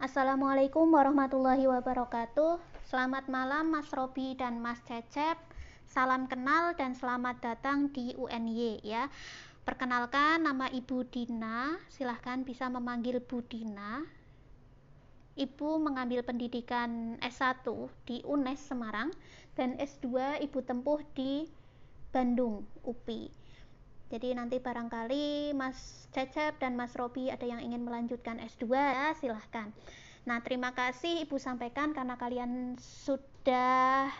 Assalamualaikum warahmatullahi wabarakatuh. Selamat malam Mas Robi dan Mas Cecep. Salam kenal dan selamat datang di UNY ya. Perkenalkan nama Ibu Dina. Silahkan bisa memanggil Bu Dina. Ibu mengambil pendidikan S1 di UNES Semarang dan S2 Ibu tempuh di Bandung UPI. Jadi nanti barangkali Mas Cecep dan Mas Robi ada yang ingin melanjutkan S2 ya silahkan. Nah terima kasih Ibu sampaikan karena kalian sudah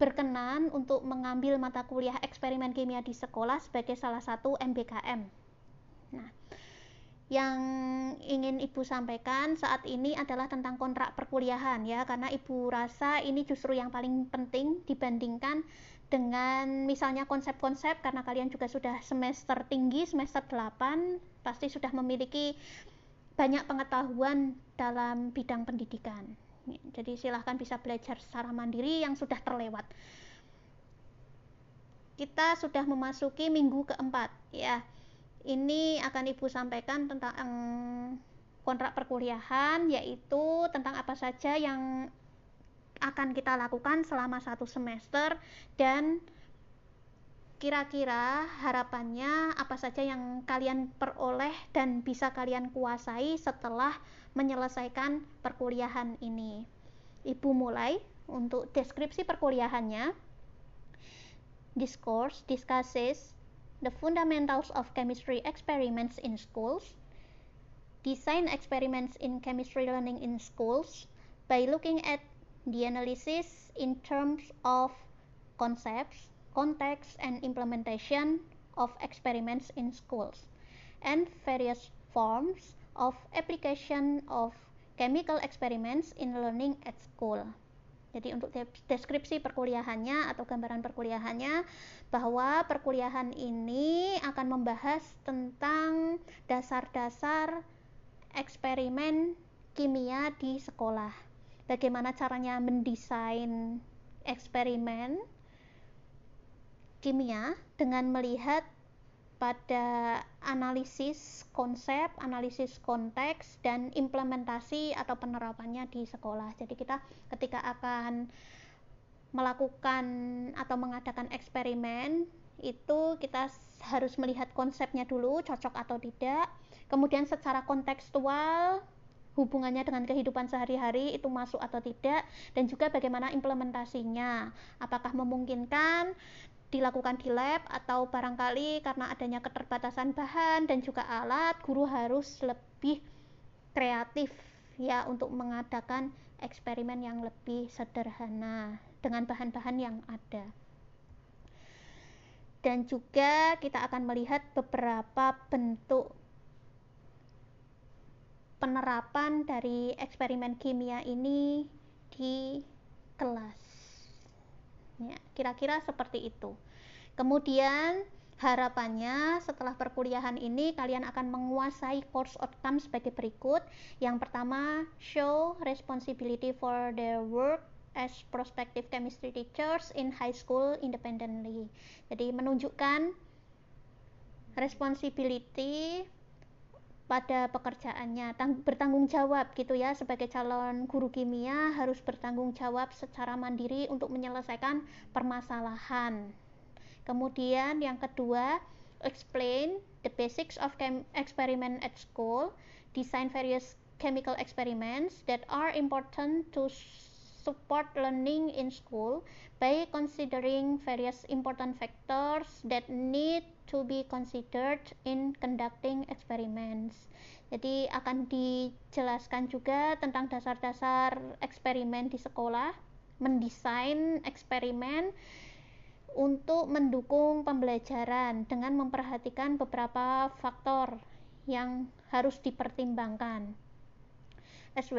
berkenan untuk mengambil mata kuliah eksperimen kimia di sekolah sebagai salah satu MBKM. Nah, yang ingin Ibu sampaikan saat ini adalah tentang kontrak perkuliahan ya, karena Ibu rasa ini justru yang paling penting dibandingkan dengan misalnya konsep-konsep karena kalian juga sudah semester tinggi, semester 8, pasti sudah memiliki banyak pengetahuan dalam bidang pendidikan. Jadi silahkan bisa belajar secara mandiri yang sudah terlewat. Kita sudah memasuki minggu keempat ya. Ini akan Ibu sampaikan tentang kontrak perkuliahan yaitu tentang apa saja yang akan kita lakukan selama satu semester dan kira-kira harapannya apa saja yang kalian peroleh dan bisa kalian kuasai setelah menyelesaikan perkuliahan ini. Ibu mulai untuk deskripsi perkuliahannya. This course discusses the fundamentals of chemistry experiments in schools, design experiments in chemistry learning in schools by looking at the analysis in terms of concepts, context, and implementation of experiments in schools, and various forms of application of chemical experiments in learning at school. Jadi untuk deskripsi perkuliahannya atau gambaran perkuliahannya bahwa perkuliahan ini akan membahas tentang dasar-dasar eksperimen kimia di sekolah bagaimana caranya mendesain eksperimen kimia dengan melihat pada analisis konsep, analisis konteks, dan implementasi atau penerapannya di sekolah. Jadi kita ketika akan melakukan atau mengadakan eksperimen itu kita harus melihat konsepnya dulu cocok atau tidak. Kemudian secara kontekstual hubungannya dengan kehidupan sehari-hari itu masuk atau tidak dan juga bagaimana implementasinya. Apakah memungkinkan dilakukan di lab atau barangkali karena adanya keterbatasan bahan dan juga alat guru harus lebih kreatif ya untuk mengadakan eksperimen yang lebih sederhana dengan bahan-bahan yang ada. Dan juga kita akan melihat beberapa bentuk penerapan dari eksperimen kimia ini di kelas. Ya, kira-kira seperti itu. Kemudian harapannya setelah perkuliahan ini kalian akan menguasai course outcome sebagai berikut. Yang pertama, show responsibility for their work as prospective chemistry teachers in high school independently. Jadi menunjukkan responsibility pada pekerjaannya tang bertanggung jawab gitu ya sebagai calon guru kimia harus bertanggung jawab secara mandiri untuk menyelesaikan permasalahan. Kemudian yang kedua explain the basics of experiment at school design various chemical experiments that are important to support learning in school by considering various important factors that need to be considered in conducting experiments. Jadi akan dijelaskan juga tentang dasar-dasar eksperimen di sekolah, mendesain eksperimen untuk mendukung pembelajaran dengan memperhatikan beberapa faktor yang harus dipertimbangkan. As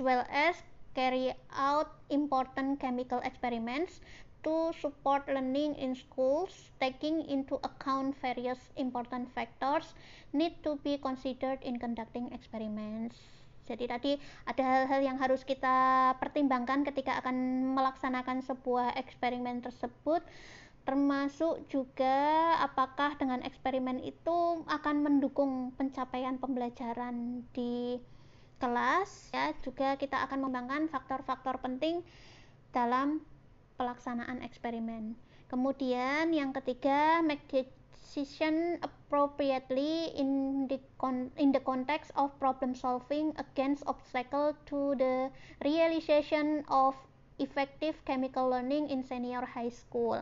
well as, carry out important chemical experiments to support learning in schools, taking into account various important factors need to be considered in conducting experiments. Jadi tadi ada hal-hal yang harus kita pertimbangkan ketika akan melaksanakan sebuah eksperimen tersebut termasuk juga apakah dengan eksperimen itu akan mendukung pencapaian pembelajaran di kelas ya juga kita akan mengembangkan faktor-faktor penting dalam pelaksanaan eksperimen. Kemudian yang ketiga make decision appropriately in the con in the context of problem solving against obstacle to the realization of effective chemical learning in senior high school.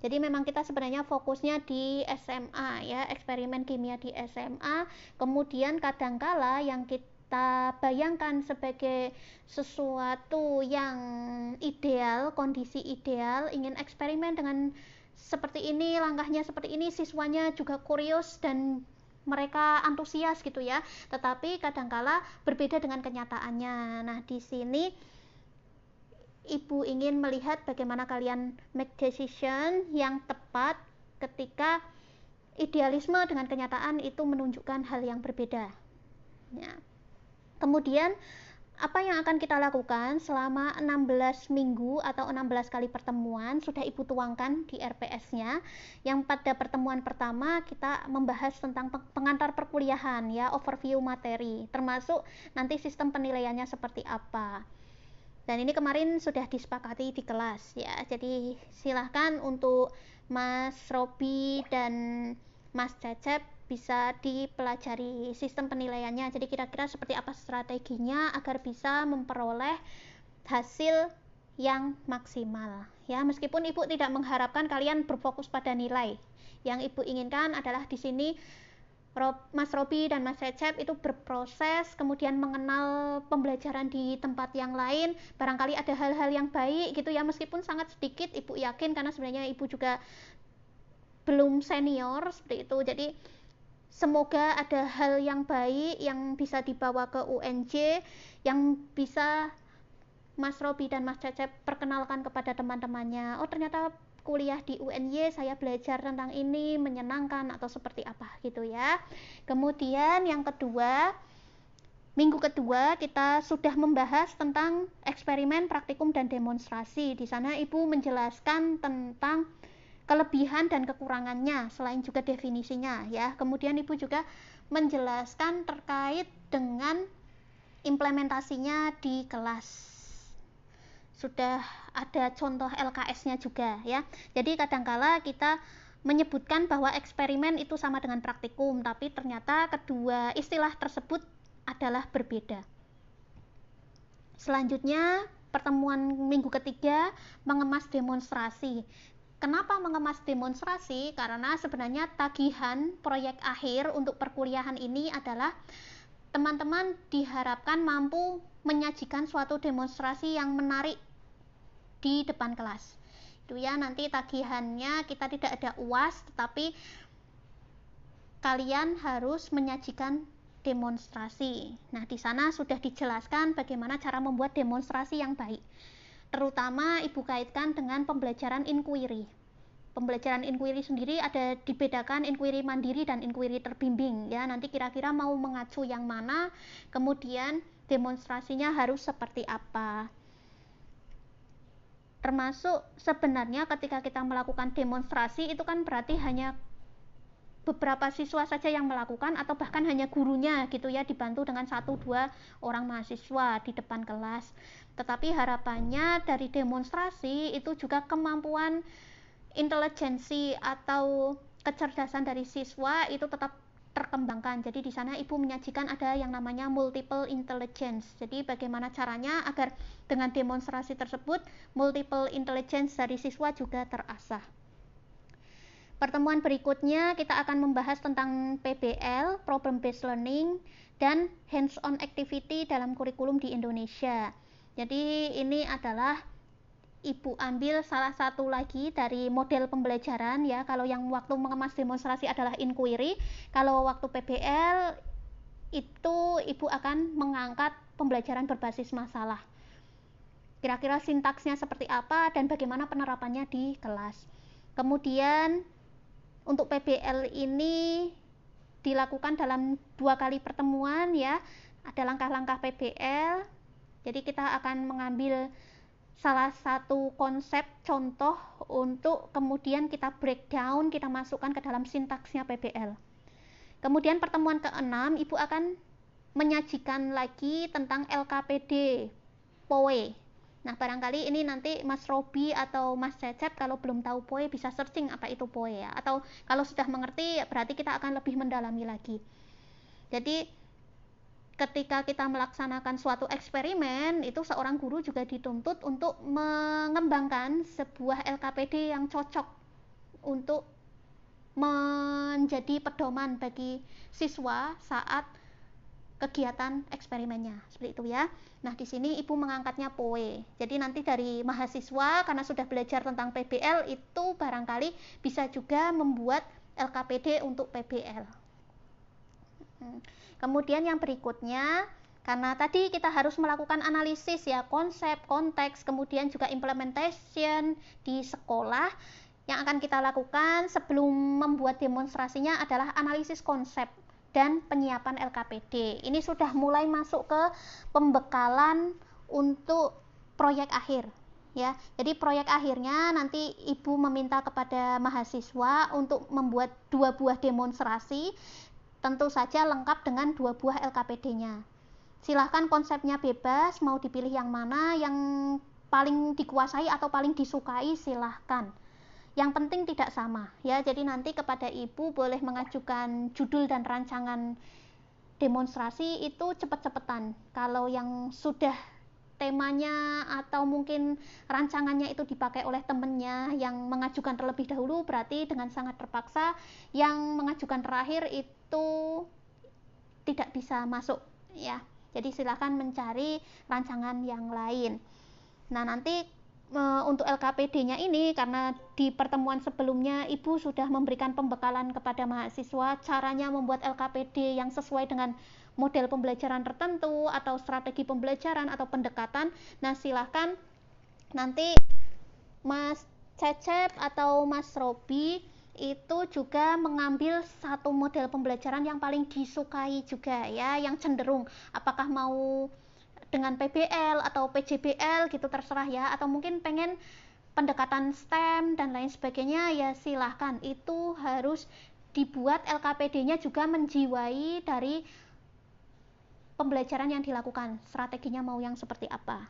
Jadi memang kita sebenarnya fokusnya di SMA ya, eksperimen kimia di SMA. Kemudian kadangkala yang kita bayangkan sebagai sesuatu yang ideal, kondisi ideal, ingin eksperimen dengan seperti ini, langkahnya seperti ini, siswanya juga kurios dan mereka antusias gitu ya. Tetapi kadangkala berbeda dengan kenyataannya. Nah, di sini ibu ingin melihat bagaimana kalian make decision yang tepat ketika idealisme dengan kenyataan itu menunjukkan hal yang berbeda. Ya. Kemudian apa yang akan kita lakukan selama 16 minggu atau 16 kali pertemuan sudah Ibu tuangkan di RPS-nya. Yang pada pertemuan pertama kita membahas tentang pengantar perkuliahan ya, overview materi, termasuk nanti sistem penilaiannya seperti apa dan ini kemarin sudah disepakati di kelas ya jadi silahkan untuk Mas Robi dan Mas Cecep bisa dipelajari sistem penilaiannya. Jadi kira-kira seperti apa strateginya agar bisa memperoleh hasil yang maksimal ya. Meskipun ibu tidak mengharapkan kalian berfokus pada nilai. Yang ibu inginkan adalah di sini Mas Robi dan Mas Recep itu berproses kemudian mengenal pembelajaran di tempat yang lain. Barangkali ada hal-hal yang baik gitu ya. Meskipun sangat sedikit ibu yakin karena sebenarnya ibu juga belum senior seperti itu. Jadi semoga ada hal yang baik yang bisa dibawa ke UNJ yang bisa Mas Robi dan Mas Cecep perkenalkan kepada teman-temannya. Oh ternyata kuliah di UNY saya belajar tentang ini menyenangkan atau seperti apa gitu ya. Kemudian yang kedua minggu kedua kita sudah membahas tentang eksperimen praktikum dan demonstrasi. Di sana ibu menjelaskan tentang kelebihan dan kekurangannya selain juga definisinya ya kemudian ibu juga menjelaskan terkait dengan implementasinya di kelas sudah ada contoh LKS-nya juga ya. Jadi kadangkala kita menyebutkan bahwa eksperimen itu sama dengan praktikum, tapi ternyata kedua istilah tersebut adalah berbeda. Selanjutnya, pertemuan minggu ketiga mengemas demonstrasi. Kenapa mengemas demonstrasi? Karena sebenarnya tagihan proyek akhir untuk perkuliahan ini adalah teman-teman diharapkan mampu menyajikan suatu demonstrasi yang menarik di depan kelas. Itu ya nanti tagihannya kita tidak ada uas tetapi kalian harus menyajikan demonstrasi. Nah di sana sudah dijelaskan bagaimana cara membuat demonstrasi yang baik terutama ibu kaitkan dengan pembelajaran inquiry. Pembelajaran inquiry sendiri ada dibedakan inquiry mandiri dan inquiry terbimbing ya. Nanti kira-kira mau mengacu yang mana kemudian demonstrasinya harus seperti apa. Termasuk sebenarnya ketika kita melakukan demonstrasi itu kan berarti hanya beberapa siswa saja yang melakukan atau bahkan hanya gurunya gitu ya dibantu dengan satu dua orang mahasiswa di depan kelas tetapi harapannya dari demonstrasi itu juga kemampuan intelijensi atau kecerdasan dari siswa itu tetap terkembangkan. Jadi di sana ibu menyajikan ada yang namanya multiple intelligence. Jadi bagaimana caranya agar dengan demonstrasi tersebut multiple intelligence dari siswa juga terasah. Pertemuan berikutnya kita akan membahas tentang PBL, Problem Based Learning, dan hands-on activity dalam kurikulum di Indonesia. Jadi ini adalah ibu ambil salah satu lagi dari model pembelajaran ya. Kalau yang waktu mengemas demonstrasi adalah inquiry. Kalau waktu PBL itu ibu akan mengangkat pembelajaran berbasis masalah. Kira-kira sintaksnya seperti apa dan bagaimana penerapannya di kelas. Kemudian untuk PBL ini dilakukan dalam dua kali pertemuan ya ada langkah-langkah PBL jadi kita akan mengambil salah satu konsep contoh untuk kemudian kita breakdown, kita masukkan ke dalam sintaksnya PBL. Kemudian pertemuan keenam, Ibu akan menyajikan lagi tentang LKPD POE. Nah, barangkali ini nanti Mas Robi atau Mas Cecep kalau belum tahu POE bisa searching apa itu POE ya. Atau kalau sudah mengerti berarti kita akan lebih mendalami lagi. Jadi ketika kita melaksanakan suatu eksperimen itu seorang guru juga dituntut untuk mengembangkan sebuah LKPD yang cocok untuk menjadi pedoman bagi siswa saat kegiatan eksperimennya seperti itu ya. Nah, di sini Ibu mengangkatnya POE. Jadi nanti dari mahasiswa karena sudah belajar tentang PBL itu barangkali bisa juga membuat LKPD untuk PBL. Hmm. Kemudian yang berikutnya karena tadi kita harus melakukan analisis ya konsep, konteks, kemudian juga implementation di sekolah yang akan kita lakukan sebelum membuat demonstrasinya adalah analisis konsep dan penyiapan LKPD. Ini sudah mulai masuk ke pembekalan untuk proyek akhir ya. Jadi proyek akhirnya nanti Ibu meminta kepada mahasiswa untuk membuat dua buah demonstrasi tentu saja lengkap dengan dua buah LKPD-nya. Silahkan konsepnya bebas, mau dipilih yang mana, yang paling dikuasai atau paling disukai silahkan yang penting tidak sama ya. Jadi nanti kepada ibu boleh mengajukan judul dan rancangan demonstrasi itu cepet-cepetan. Kalau yang sudah temanya atau mungkin rancangannya itu dipakai oleh temennya yang mengajukan terlebih dahulu berarti dengan sangat terpaksa yang mengajukan terakhir itu tidak bisa masuk ya. Jadi silahkan mencari rancangan yang lain. Nah nanti untuk LKPD-nya ini karena di pertemuan sebelumnya Ibu sudah memberikan pembekalan kepada mahasiswa caranya membuat LKPD yang sesuai dengan model pembelajaran tertentu atau strategi pembelajaran atau pendekatan. Nah, silahkan nanti Mas Cecep atau Mas Robi itu juga mengambil satu model pembelajaran yang paling disukai juga ya, yang cenderung apakah mau dengan PBL atau PJBL gitu terserah ya. Atau mungkin pengen pendekatan STEM dan lain sebagainya ya silahkan. Itu harus dibuat LKPD-nya juga menjiwai dari pembelajaran yang dilakukan. Strateginya mau yang seperti apa.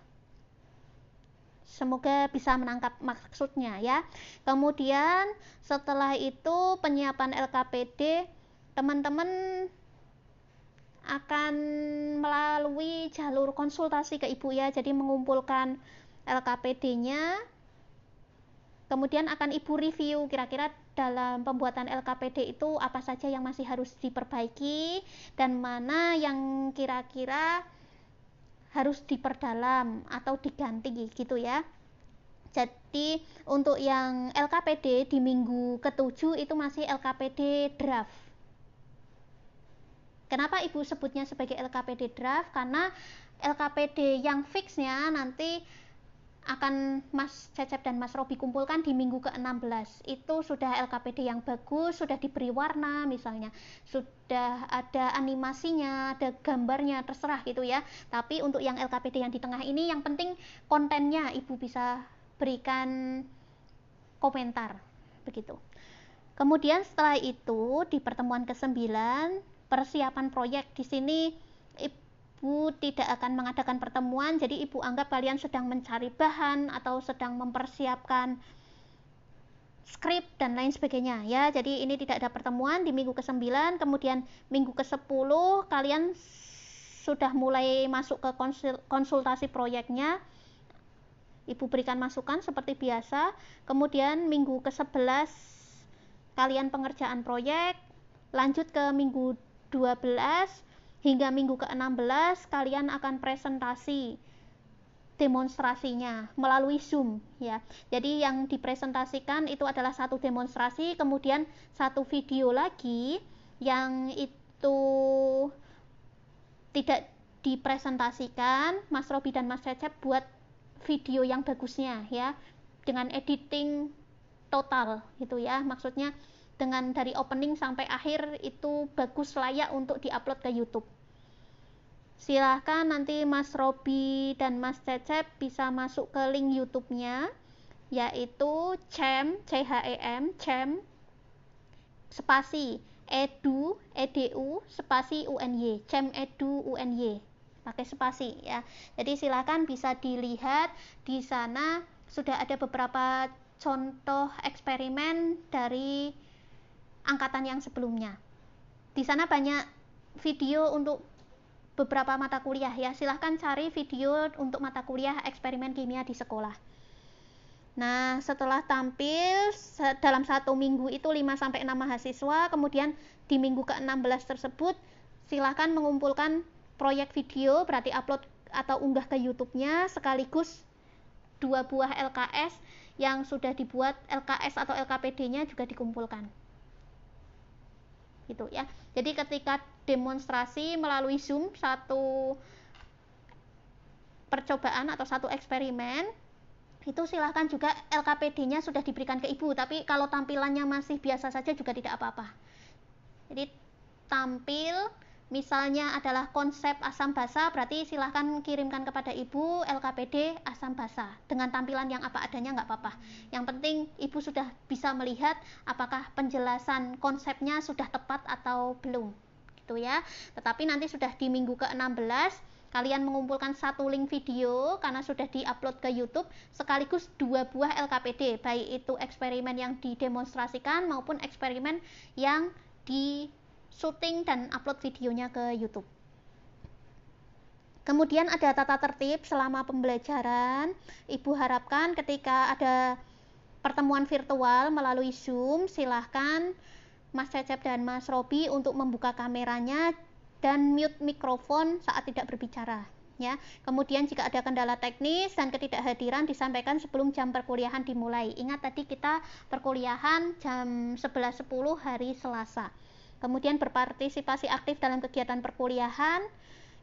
Semoga bisa menangkap maksudnya ya. Kemudian setelah itu penyiapan LKPD teman-teman akan melalui jalur konsultasi ke ibu ya. Jadi mengumpulkan LKPD-nya kemudian akan ibu review kira-kira dalam pembuatan LKPD itu apa saja yang masih harus diperbaiki dan mana yang kira-kira harus diperdalam atau diganti gitu ya. Jadi untuk yang LKPD di minggu ketujuh itu masih LKPD draft Kenapa Ibu sebutnya sebagai LKPD draft? Karena LKPD yang fixnya nanti akan Mas Cecep dan Mas Robi kumpulkan di minggu ke-16 itu sudah LKPD yang bagus, sudah diberi warna misalnya. Sudah ada animasinya, ada gambarnya, terserah gitu ya. Tapi untuk yang LKPD yang di tengah ini yang penting kontennya Ibu bisa berikan komentar. Begitu. Kemudian setelah itu di pertemuan ke-9 persiapan proyek di sini ibu tidak akan mengadakan pertemuan jadi ibu anggap kalian sedang mencari bahan atau sedang mempersiapkan skrip dan lain sebagainya ya. Jadi ini tidak ada pertemuan di minggu ke-9 kemudian minggu ke-10 kalian sudah mulai masuk ke konsultasi proyeknya. Ibu berikan masukan seperti biasa. Kemudian minggu ke-11 kalian pengerjaan proyek lanjut ke minggu 12 hingga minggu ke-16 kalian akan presentasi demonstrasinya melalui Zoom ya. Jadi yang dipresentasikan itu adalah satu demonstrasi, kemudian satu video lagi yang itu tidak dipresentasikan, Mas Robi dan Mas Cecep buat video yang bagusnya ya dengan editing total gitu ya. Maksudnya dengan dari opening sampai akhir itu bagus layak untuk diupload ke YouTube. Silahkan nanti Mas Robi dan Mas Cecep bisa masuk ke link YouTube-nya yaitu CHEM C H E M CHEM spasi edu edu spasi uny cem edu uny pakai spasi ya. Jadi silakan bisa dilihat di sana sudah ada beberapa contoh eksperimen dari angkatan yang sebelumnya. Di sana banyak video untuk beberapa mata kuliah ya. Silahkan cari video untuk mata kuliah eksperimen kimia di sekolah. Nah, setelah tampil dalam satu minggu itu 5-6 mahasiswa, kemudian di minggu ke-16 tersebut silahkan mengumpulkan proyek video, berarti upload atau unggah ke YouTube-nya, sekaligus dua buah LKS yang sudah dibuat LKS atau LKPD-nya juga dikumpulkan. Gitu ya. Jadi ketika demonstrasi melalui Zoom satu percobaan atau satu eksperimen itu silahkan juga LKPD-nya sudah diberikan ke ibu tapi kalau tampilannya masih biasa saja juga tidak apa-apa jadi tampil misalnya adalah konsep asam basa berarti silahkan kirimkan kepada ibu LKPD asam basa. Dengan tampilan yang apa adanya nggak apa-apa. Yang penting ibu sudah bisa melihat apakah penjelasan konsepnya sudah tepat atau belum. Gitu ya. Tetapi nanti sudah di minggu ke-16 kalian mengumpulkan satu link video karena sudah diupload ke YouTube sekaligus dua buah LKPD baik itu eksperimen yang didemonstrasikan maupun eksperimen yang di syuting dan upload videonya ke YouTube kemudian ada tata tertib selama pembelajaran ibu harapkan ketika ada pertemuan virtual melalui Zoom silahkan Mas Cecep dan Mas Robi untuk membuka kameranya dan mute mikrofon saat tidak berbicara ya. Kemudian jika ada kendala teknis dan ketidakhadiran disampaikan sebelum jam perkuliahan dimulai. Ingat tadi kita perkuliahan jam 11.10 hari Selasa. Kemudian berpartisipasi aktif dalam kegiatan perkuliahan.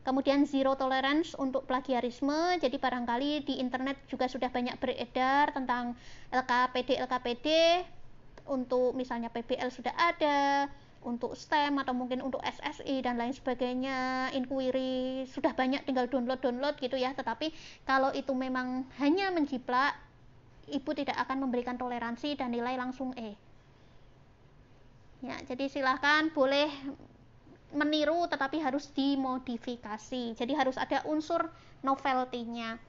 Kemudian zero tolerance untuk plagiarisme. Jadi barangkali di internet juga sudah banyak beredar tentang LKPD LKPD untuk misalnya PBL sudah ada, untuk STEM atau mungkin untuk SSI dan lain sebagainya inquiry sudah banyak tinggal download download gitu ya tetapi kalau itu memang hanya menjiplak ibu tidak akan memberikan toleransi dan nilai langsung E ya jadi silahkan boleh meniru tetapi harus dimodifikasi jadi harus ada unsur novelty-nya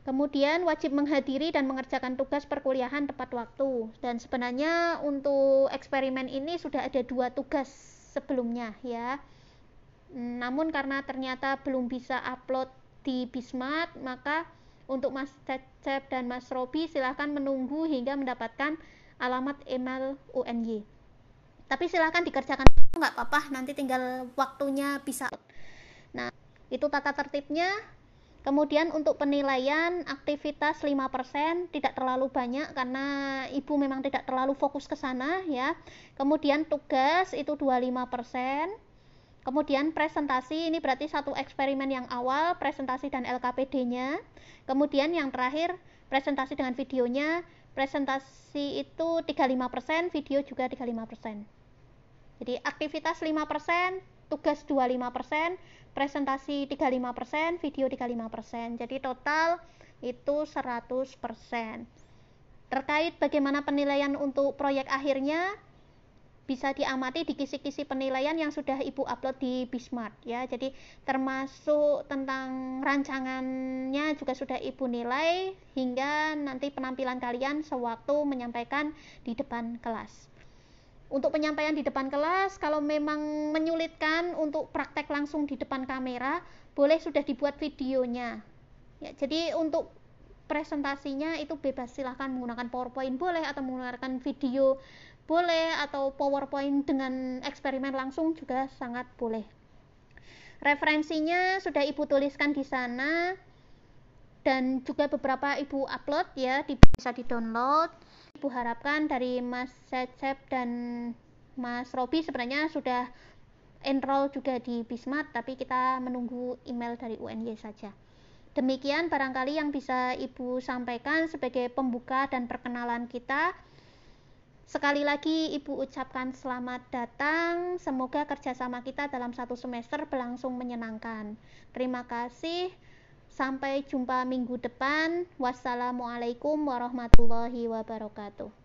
Kemudian wajib menghadiri dan mengerjakan tugas perkuliahan tepat waktu. Dan sebenarnya untuk eksperimen ini sudah ada dua tugas sebelumnya ya. Namun karena ternyata belum bisa upload di Bismat, maka untuk Mas Cecep dan Mas Robi silahkan menunggu hingga mendapatkan alamat email UNY. Tapi silahkan dikerjakan nggak apa-apa, nanti tinggal waktunya bisa. Nah, itu tata tertibnya Kemudian untuk penilaian aktivitas 5% tidak terlalu banyak karena ibu memang tidak terlalu fokus ke sana ya. Kemudian tugas itu 25%. Kemudian presentasi ini berarti satu eksperimen yang awal, presentasi dan LKPD-nya. Kemudian yang terakhir presentasi dengan videonya. Presentasi itu 35%, video juga 35%. Jadi aktivitas 5%, tugas 25%, presentasi 35%, video 35%. Jadi total itu 100%. Terkait bagaimana penilaian untuk proyek akhirnya bisa diamati di kisi-kisi penilaian yang sudah Ibu upload di Bismart ya. Jadi termasuk tentang rancangannya juga sudah Ibu nilai hingga nanti penampilan kalian sewaktu menyampaikan di depan kelas untuk penyampaian di depan kelas kalau memang menyulitkan untuk praktek langsung di depan kamera boleh sudah dibuat videonya. Ya jadi untuk presentasinya itu bebas. Silahkan menggunakan powerpoint boleh atau menggunakan video boleh atau powerpoint dengan eksperimen langsung juga sangat boleh. Referensinya sudah ibu tuliskan di sana dan juga beberapa ibu upload ya bisa di download Ibu harapkan dari Mas Cecep dan Mas Robi sebenarnya sudah enroll juga di Bismat tapi kita menunggu email dari UNY saja. Demikian barangkali yang bisa Ibu sampaikan sebagai pembuka dan perkenalan kita. Sekali lagi Ibu ucapkan selamat datang. Semoga kerjasama kita dalam satu semester berlangsung menyenangkan. Terima kasih. Sampai jumpa minggu depan. Wassalamualaikum warahmatullahi wabarakatuh.